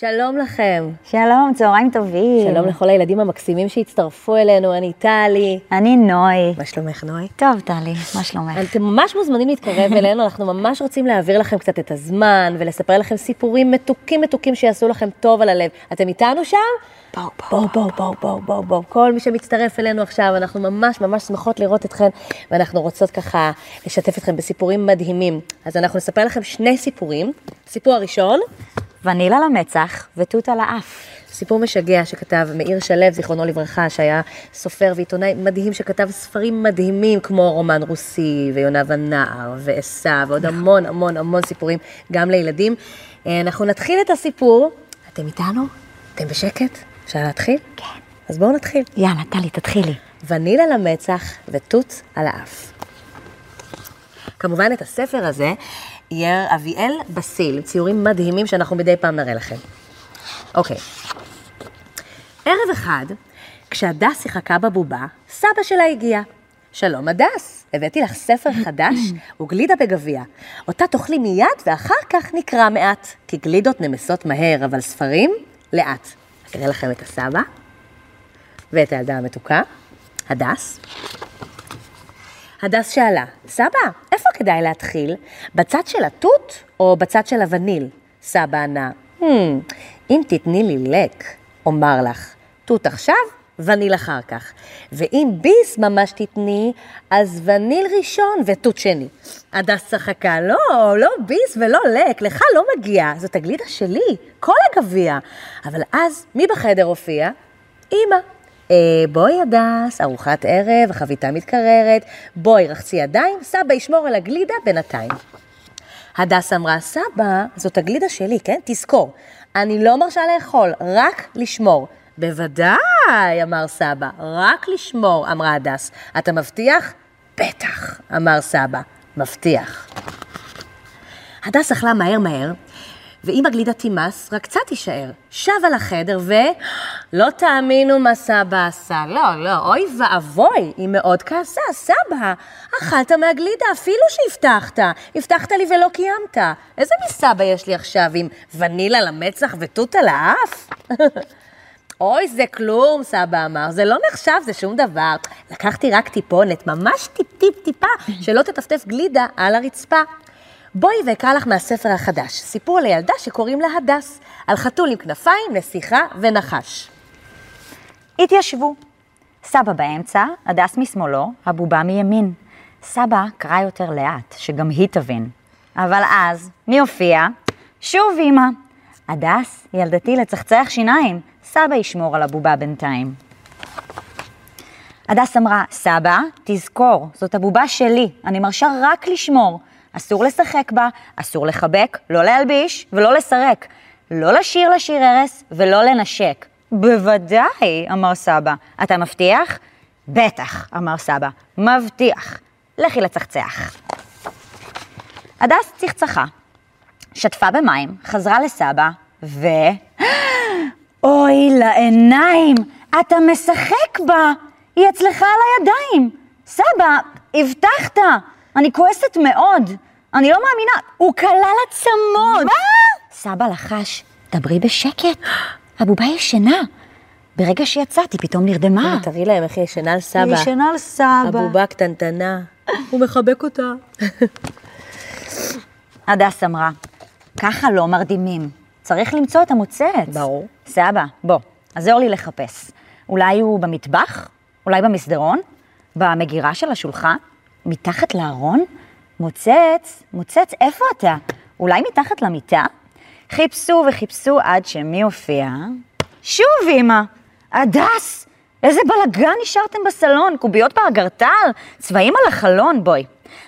שלום לכם. שלום, צהריים טובים. שלום לכל הילדים המקסימים שהצטרפו אלינו, אני טלי. אני נוי. מה שלומך, נוי? טוב, טלי, מה שלומך? אתם ממש מוזמנים להתקרב אלינו, אנחנו ממש רוצים להעביר לכם קצת את הזמן ולספר לכם סיפורים מתוקים מתוקים שיעשו לכם טוב על הלב. אתם איתנו שם? בואו, בואו, בואו, בואו, בואו, בואו, בואו. כל מי שמצטרף אלינו עכשיו, אנחנו ממש ממש שמחות לראות אתכם, ואנחנו רוצות ככה לשתף אתכם בסיפורים מדהימים. אז אנחנו נספר לכם שני סיפורים. סיפור הראשון, ונילה למצח ותות על האף. סיפור משגע שכתב מאיר שלו, זיכרונו לברכה, שהיה סופר ועיתונאי מדהים, שכתב ספרים מדהימים כמו רומן רוסי, ויונה ונער, ועשו, ועוד המון המון המון סיפורים, גם לילדים. אה, אנחנו נתחיל את הסיפור. אתם איתנו? אתם בשקט? אפשר להתחיל? כן. אז בואו נתחיל. יאללה, טלי, תתחילי. ונילה למצח ותות על האף. כמובן, את הספר הזה יהיה אביאל בסיל, ציורים מדהימים שאנחנו מדי פעם נראה לכם. אוקיי. ערב אחד, כשהדס שיחקה בבובה, סבא שלה הגיע. שלום הדס, הבאתי לך ספר חדש וגלידה בגביע. אותה תאכלי מיד ואחר כך נקרא מעט, כי גלידות נמסות מהר, אבל ספרים, לאט. אראה לכם את הסבא ואת הילדה המתוקה, הדס. הדס שאלה, סבא, כדאי להתחיל? בצד של התות או בצד של הווניל? סבא ענה, הממ, אם תתני לי לק, אומר לך, תות עכשיו, וניל אחר כך. ואם ביס ממש תתני, אז וניל ראשון ותות שני. הדס צחקה, לא, לא ביס ולא לק, לך לא מגיע, זאת הגלידה שלי, כל הגביע. אבל אז, מי בחדר הופיע? אמא. אה, בואי הדס, ארוחת ערב, החביתה מתקררת, בואי רחצי ידיים, סבא ישמור על הגלידה בינתיים. הדס אמרה, סבא, זאת הגלידה שלי, כן? תזכור, אני לא מרשה לאכול, רק לשמור. בוודאי, אמר סבא, רק לשמור, אמרה הדס. אתה מבטיח? בטח, אמר סבא, מבטיח. הדס אכלה מהר מהר, ואם הגלידה תימס, רק קצת תישאר. שבה לחדר ו... לא תאמינו מה סבא עשה. לא, לא, אוי ואבוי, היא מאוד כעסה. סבא, אכלת מהגלידה אפילו שהבטחת. הבטחת לי ולא קיימת. איזה מסבא יש לי עכשיו עם ונילה למצח ותות על האף? אוי, זה כלום, סבא אמר, זה לא נחשב, זה שום דבר. לקחתי רק טיפונת, ממש טיפ-טיפ-טיפה, שלא תטפטף גלידה על הרצפה. בואי ואקרא לך מהספר החדש, סיפור לילדה שקוראים לה הדס, על חתול עם כנפיים, נסיכה ונחש. התיישבו. סבא באמצע, הדס משמאלו, הבובה מימין. סבא קרא יותר לאט, שגם היא תבין. אבל אז, מי הופיע? שוב אמא. הדס, ילדתי לצחצח שיניים, סבא ישמור על הבובה בינתיים. הדס אמרה, סבא, תזכור, זאת הבובה שלי, אני מרשה רק לשמור. אסור לשחק בה, אסור לחבק, לא להלביש ולא לסרק. לא לשיר לשיר הרס ולא לנשק. בוודאי, אמר סבא. אתה מבטיח? בטח, אמר סבא. מבטיח. לכי לצחצח. הדס צחצחה, שטפה במים, חזרה לסבא, ו... אוי, לעיניים! אתה משחק בה! היא אצלך על הידיים! סבא, הבטחת! אני כועסת מאוד. אני לא מאמינה, הוא כלל עצמות. מה? סבא לחש, דברי בשקט, הבובה ישנה. ברגע שיצאתי, פתאום נרדמה. הנה, תראי להם איך היא ישנה על סבא. היא ישנה על סבא. הבובה קטנטנה, הוא מחבק אותה. הדס אמרה, ככה לא מרדימים, צריך למצוא את המוצץ. ברור. סבא, בוא, עזור לי לחפש. אולי הוא במטבח? אולי במסדרון? במגירה של השולחן? מתחת לארון? מוצץ, מוצץ, איפה אתה? אולי מתחת למיטה? חיפשו וחיפשו עד שמי הופיע? שוב, אמא. הדס, איזה בלגן נשארתם בסלון, קוביות באגרטל, צבעים על החלון, בואי.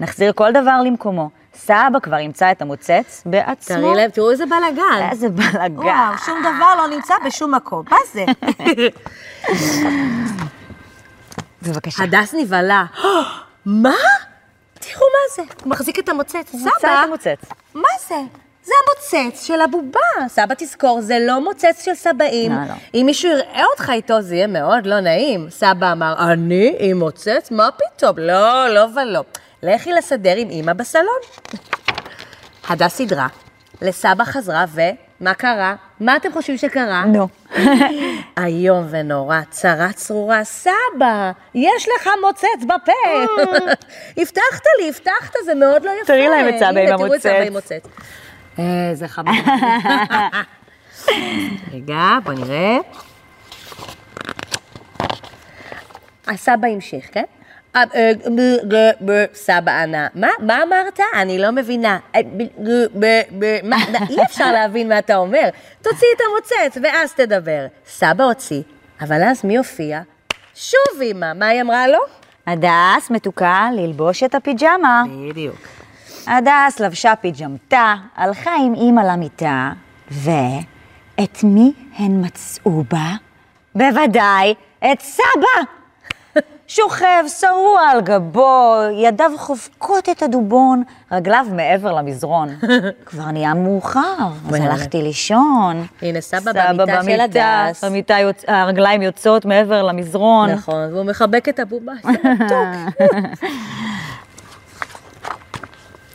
נחזיר כל דבר למקומו. סבא כבר ימצא את המוצץ בעצמו. תראי להם, תראו איזה בלאגן. איזה בלאגן. וואו, שום דבר לא נמצא בשום מקום. מה זה? בבקשה. הדס נבהלה. מה? תראו מה זה, הוא מחזיק את המוצץ. סבא, את המוצץ. מה זה? זה המוצץ של הבובה. סבא, תזכור, זה לא מוצץ של סבאים. לא, לא. אם מישהו יראה אותך איתו, זה יהיה מאוד לא נעים. סבא אמר, אני עם מוצץ? מה פתאום? לא, לא ולא. לכי לסדר עם אמא בסלון. הדס סדרה, לסבא חזרה מה קרה? מה אתם חושבים שקרה? נו. איום ונורא, צרה צרורה, סבא, יש לך מוצץ בפה. הבטחת לי, הבטחת, זה מאוד לא יפה. תראי להם את סבא עם הנה, תראו את סבא המוצץ. עם מוצץ. איזה חמור. רגע, בוא נראה. הסבא המשיך, כן? אה, אה, מה? מה אמרת? אני לא מבינה. אה? אי אפשר להבין מה אתה אומר. תוציא את המוצץ ואז תדבר. סבא הוציא, אבל אז מי הופיע? שוב אמא, מה היא אמרה לו? הדס, מתוקה, ללבוש את הפיג'מה. בדיוק. הדס לבשה פיג'מתה, הלכה עם אימא למיטה, ואת מי הן מצאו בה? בוודאי, את סבא! שוכב, שרוע על גבו, ידיו חובקות את הדובון, רגליו מעבר למזרון. כבר נהיה מאוחר, אז. הלכתי לישון. הנה, סבא במיטה של הדס. במיטה יוצ... הרגליים יוצאות מעבר למזרון. נכון, והוא מחבק את הבובה.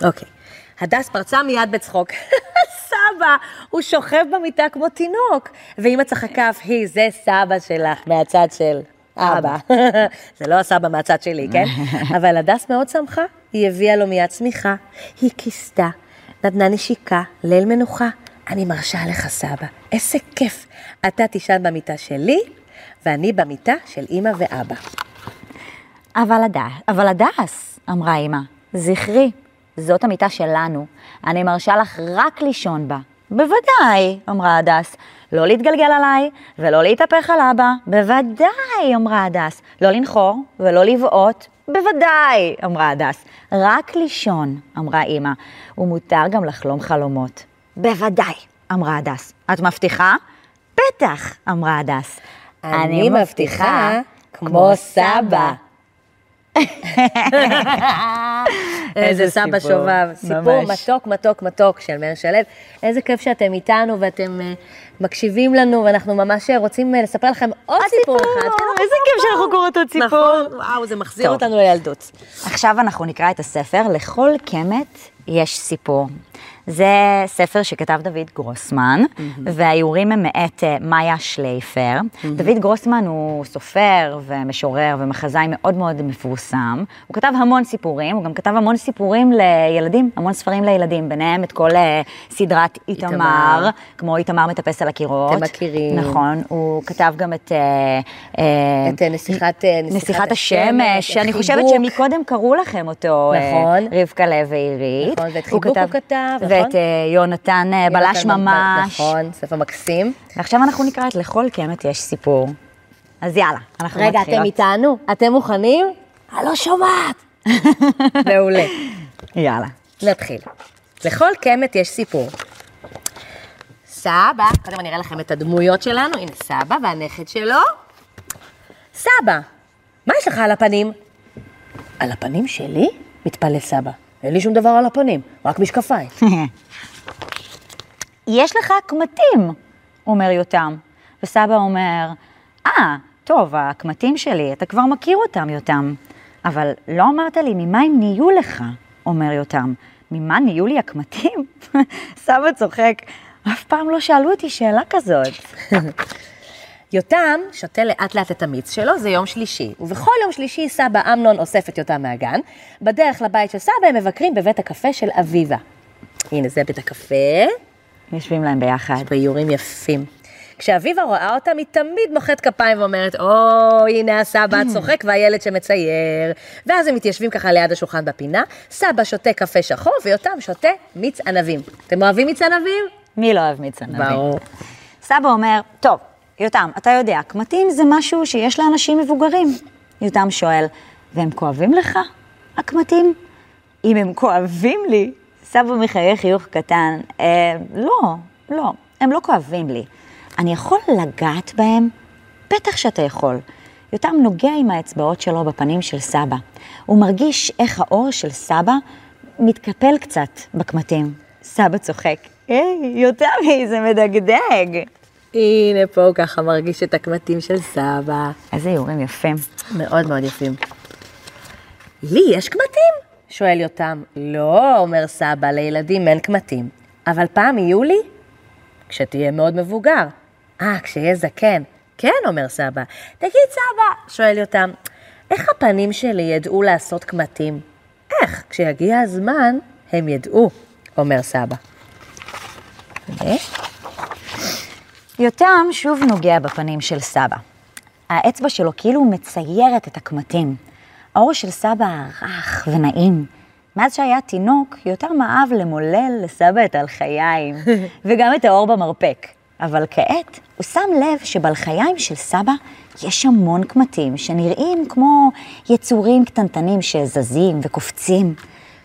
אוקיי, הדס פרצה מיד בצחוק. סבא, הוא שוכב במיטה כמו תינוק. ואמא צחקה אף היא, זה סבא שלך מהצד של אבא. זה לא הסבא מהצד שלי, כן? אבל הדס מאוד שמחה, היא הביאה לו מיד צמיחה, היא כיסתה, נתנה נשיקה, ליל מנוחה. אני מרשה לך, סבא, איזה כיף. אתה תישן במיטה שלי, ואני במיטה של אמא ואבא. אבל הדס, אבל הדס, אמרה אמא, זכרי, זאת המיטה שלנו, אני מרשה לך רק לישון פה. בוודאי, אמרה הדס, לא להתגלגל עליי ולא להתהפך על אבא. בוודאי, אמרה הדס, לא לנחור ולא לבעוט. בוודאי, אמרה הדס, רק לישון, אמרה אמא, ומותר גם לחלום חלומות. בוודאי, אמרה הדס. את מבטיחה? בטח, אמרה הדס. אני מבטיחה כמו סבא. איזה סבא שובב. סיפור. מתוק, מתוק, מתוק של מאיר שלו. איזה כיף שאתם איתנו ואתם אה, מקשיבים לנו, ואנחנו ממש רוצים אה, לספר לכם עוד סיפור אחד. איזה כיף שאנחנו קוראות עוד סיפור. נכון, וואו, זה מחזיר. אותנו לילדות. עכשיו אנחנו נקרא את הספר "לכל קמט יש סיפור". זה ספר שכתב דוד גרוסמן, והאיורים הם מאת אה, מאיה שלייפר. דוד גרוסמן הוא סופר ומשורר ומחזאי מאוד מאוד מפורסם. הוא כתב המון סיפורים, הוא גם כתב המון סיפורים לילדים, המון ספרים לילדים, ביניהם את כל אה, סדרת איתמר, איתמר. כמו איתמר מטפס על הקירות. אתם מכירים. נכון, הוא כתב גם את... אה, אה, את נסיכת אה, נסיכת השמש, שאני. חושבת שמקודם קראו לכם אותו, נכון. רבקה לב ועירית. נכון, ואת חיבוק הוא כתב, נכון. ואת אה, יונתן אה, בלש יונתן ממש. נכון, ספר מקסים. ועכשיו אנחנו נקרא את לכל קמת יש סיפור. אז יאללה, אנחנו רגע, מתחילות. אתם איתנו? אתם מוכנים? אני לא שומעת. מעולה. יאללה. נתחיל. לכל קמט יש סיפור. סבא, קודם אני אראה לכם את הדמויות שלנו, הנה סבא והנכד שלו. סבא, מה יש לך על הפנים? על הפנים שלי? מתפלא סבא. אין לי שום דבר על הפנים, רק משקפיים. יש לך קמטים, אומר יותם. וסבא אומר, אה, טוב, הקמטים שלי, אתה כבר מכיר אותם, יותם. אבל לא אמרת לי ממה הם נהיו לך, אומר יותם. ממה נהיו לי הקמטים? סבא צוחק, אף פעם לא שאלו אותי שאלה כזאת. יותם שותה לאט לאט את המיץ שלו, זה יום שלישי. ובכל יום שלישי סבא אמנון אוסף את יותם מהגן. בדרך לבית של סבא הם מבקרים בבית הקפה של אביבה. הנה, זה בית הקפה. יושבים להם ביחד. יש באיורים יפים. כשאביבה רואה אותם, היא תמיד מוחאת כפיים ואומרת, או, הנה הסבא הצוחק והילד שמצייר. ואז הם מתיישבים ככה ליד השולחן בפינה, סבא שותה קפה שחור ויותם שותה מיץ ענבים. אתם אוהבים מיץ ענבים? מי לא אוהב מיץ ענבים? ברור. סבא אומר, טוב, יותם, אתה יודע, קמטים זה משהו שיש לאנשים מבוגרים. יותם שואל, והם כואבים לך, הקמטים? אם הם כואבים לי, סבא מחייך חיוך קטן, אה, לא, לא, הם לא כואבים לי. אני יכול לגעת בהם? בטח שאתה יכול. יותם נוגע עם האצבעות שלו בפנים של סבא. הוא מרגיש איך האור של סבא מתקפל קצת בקמטים. סבא צוחק, היי, יוטמי, זה מדגדג. הנה פה הוא ככה מרגיש את הקמטים של סבא. איזה איורים יפים. מאוד מאוד יפים. לי יש קמטים? שואל יותם. לא, אומר סבא, לילדים אין קמטים. אבל פעם יהיו לי? כשתהיה מאוד מבוגר. אה, כשיהיה זקן. כן, אומר סבא. תגיד, סבא, שואל יותם, איך הפנים שלי ידעו לעשות קמטים? איך? כשיגיע הזמן, הם ידעו, אומר סבא. ו? יותם שוב נוגע בפנים של סבא. האצבע שלו כאילו מציירת את הקמטים. האור של סבא רך ונעים. מאז שהיה תינוק, יותם אהב למולל לסבא את הלחיים, וגם את האור במרפק. אבל כעת הוא שם לב שבלחיים של סבא יש המון קמטים שנראים כמו יצורים קטנטנים שזזים וקופצים.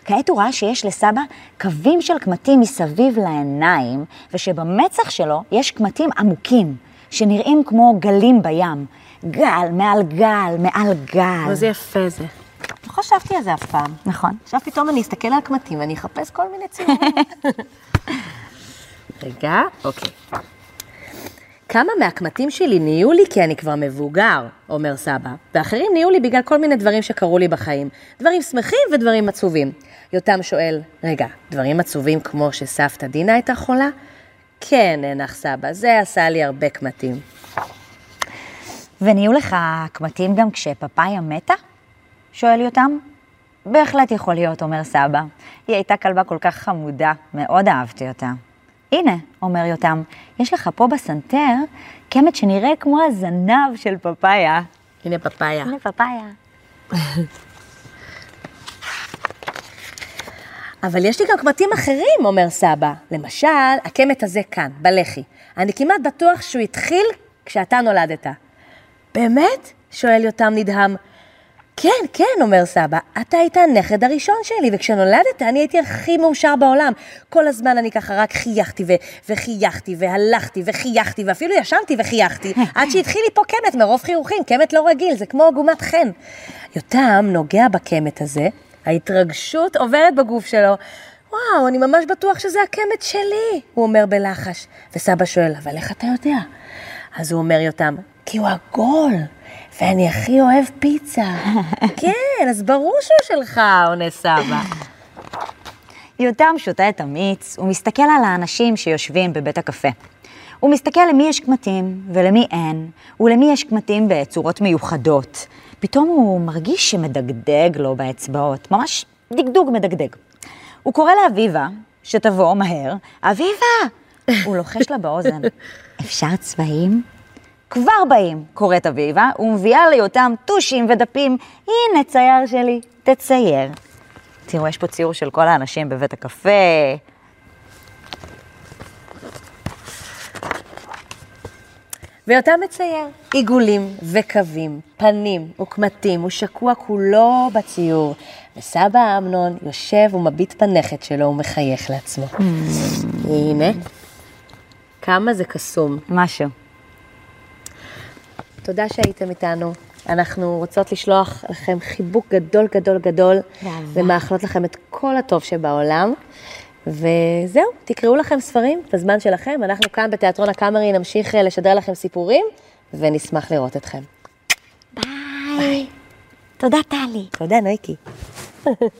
כעת הוא ראה שיש לסבא קווים של קמטים מסביב לעיניים, ושבמצח שלו יש קמטים עמוקים, שנראים כמו גלים בים. גל מעל גל מעל גל. איזה יפה זה. לא חשבתי על זה אף פעם. נכון. עכשיו פתאום אני אסתכל על הקמטים ואני אחפש כל מיני צילומים. רגע, אוקיי. כמה מהקמטים שלי נהיו לי כי אני כבר מבוגר, אומר סבא, ואחרים נהיו לי בגלל כל מיני דברים שקרו לי בחיים. דברים שמחים ודברים עצובים. יותם שואל, רגע, דברים עצובים כמו שסבתא דינה הייתה חולה? כן, נאנח סבא, זה עשה לי הרבה קמטים. ונהיו לך קמטים גם כשפפאיה מתה? שואל יותם. בהחלט יכול להיות, אומר סבא. היא הייתה כלבה כל כך חמודה, מאוד אהבתי אותה. הנה, אומר יותם, יש לך פה בסנטר קמט שנראה כמו הזנב של פפאיה. הנה פפאיה. הנה פפאיה. אבל יש לי גם קמטים אחרים, אומר סבא. למשל, הקמט הזה כאן, בלחי. אני כמעט בטוח שהוא התחיל כשאתה נולדת. באמת? שואל יותם נדהם. כן, כן, אומר סבא, אתה היית הנכד הראשון שלי, וכשנולדת אני הייתי הכי מאושר בעולם. כל הזמן אני ככה רק חייכתי ו- וחייכתי והלכתי וחייכתי, ואפילו ישנתי וחייכתי, עד שהתחיל לי פה קמט מרוב חיוכים, קמט לא רגיל, זה כמו עגומת חן. יותם נוגע בקמט הזה, ההתרגשות עוברת בגוף שלו. וואו, אני ממש בטוח שזה הקמט שלי, הוא אומר בלחש. וסבא שואל, אבל איך אתה יודע? אז הוא אומר יותם, כי הוא עגול, ואני הכי אוהב פיצה. כן, אז ברור שהוא שלך, עונה סבא. יותם שותה את המיץ, הוא מסתכל על האנשים שיושבים בבית הקפה. הוא מסתכל למי יש קמטים ולמי אין, ולמי יש קמטים בצורות מיוחדות. פתאום הוא מרגיש שמדגדג לו באצבעות, ממש דגדוג מדגדג. הוא קורא לאביבה, שתבוא מהר, אביבה! הוא לוחש לה באוזן, אפשר צבעים? כבר באים, קוראת אביבה, ומביאה ליותם טושים ודפים, הנה צייר שלי, תצייר. תראו, יש פה ציור של כל האנשים בבית הקפה. ויותם מצייר עיגולים וקווים, פנים וקמטים, הוא שקוע כולו בציור. וסבא אמנון יושב ומביט בנכד שלו ומחייך לעצמו. הנה, כמה זה קסום. משהו. תודה שהייתם איתנו. אנחנו רוצות לשלוח לכם חיבוק גדול גדול גדול. ומאחלות לכם את כל הטוב שבעולם. וזהו, תקראו לכם ספרים בזמן שלכם. אנחנו כאן בתיאטרון הקאמרי נמשיך אה, לשדר לכם סיפורים, ונשמח לראות אתכם. ביי. תודה, טלי. תודה, נויקי.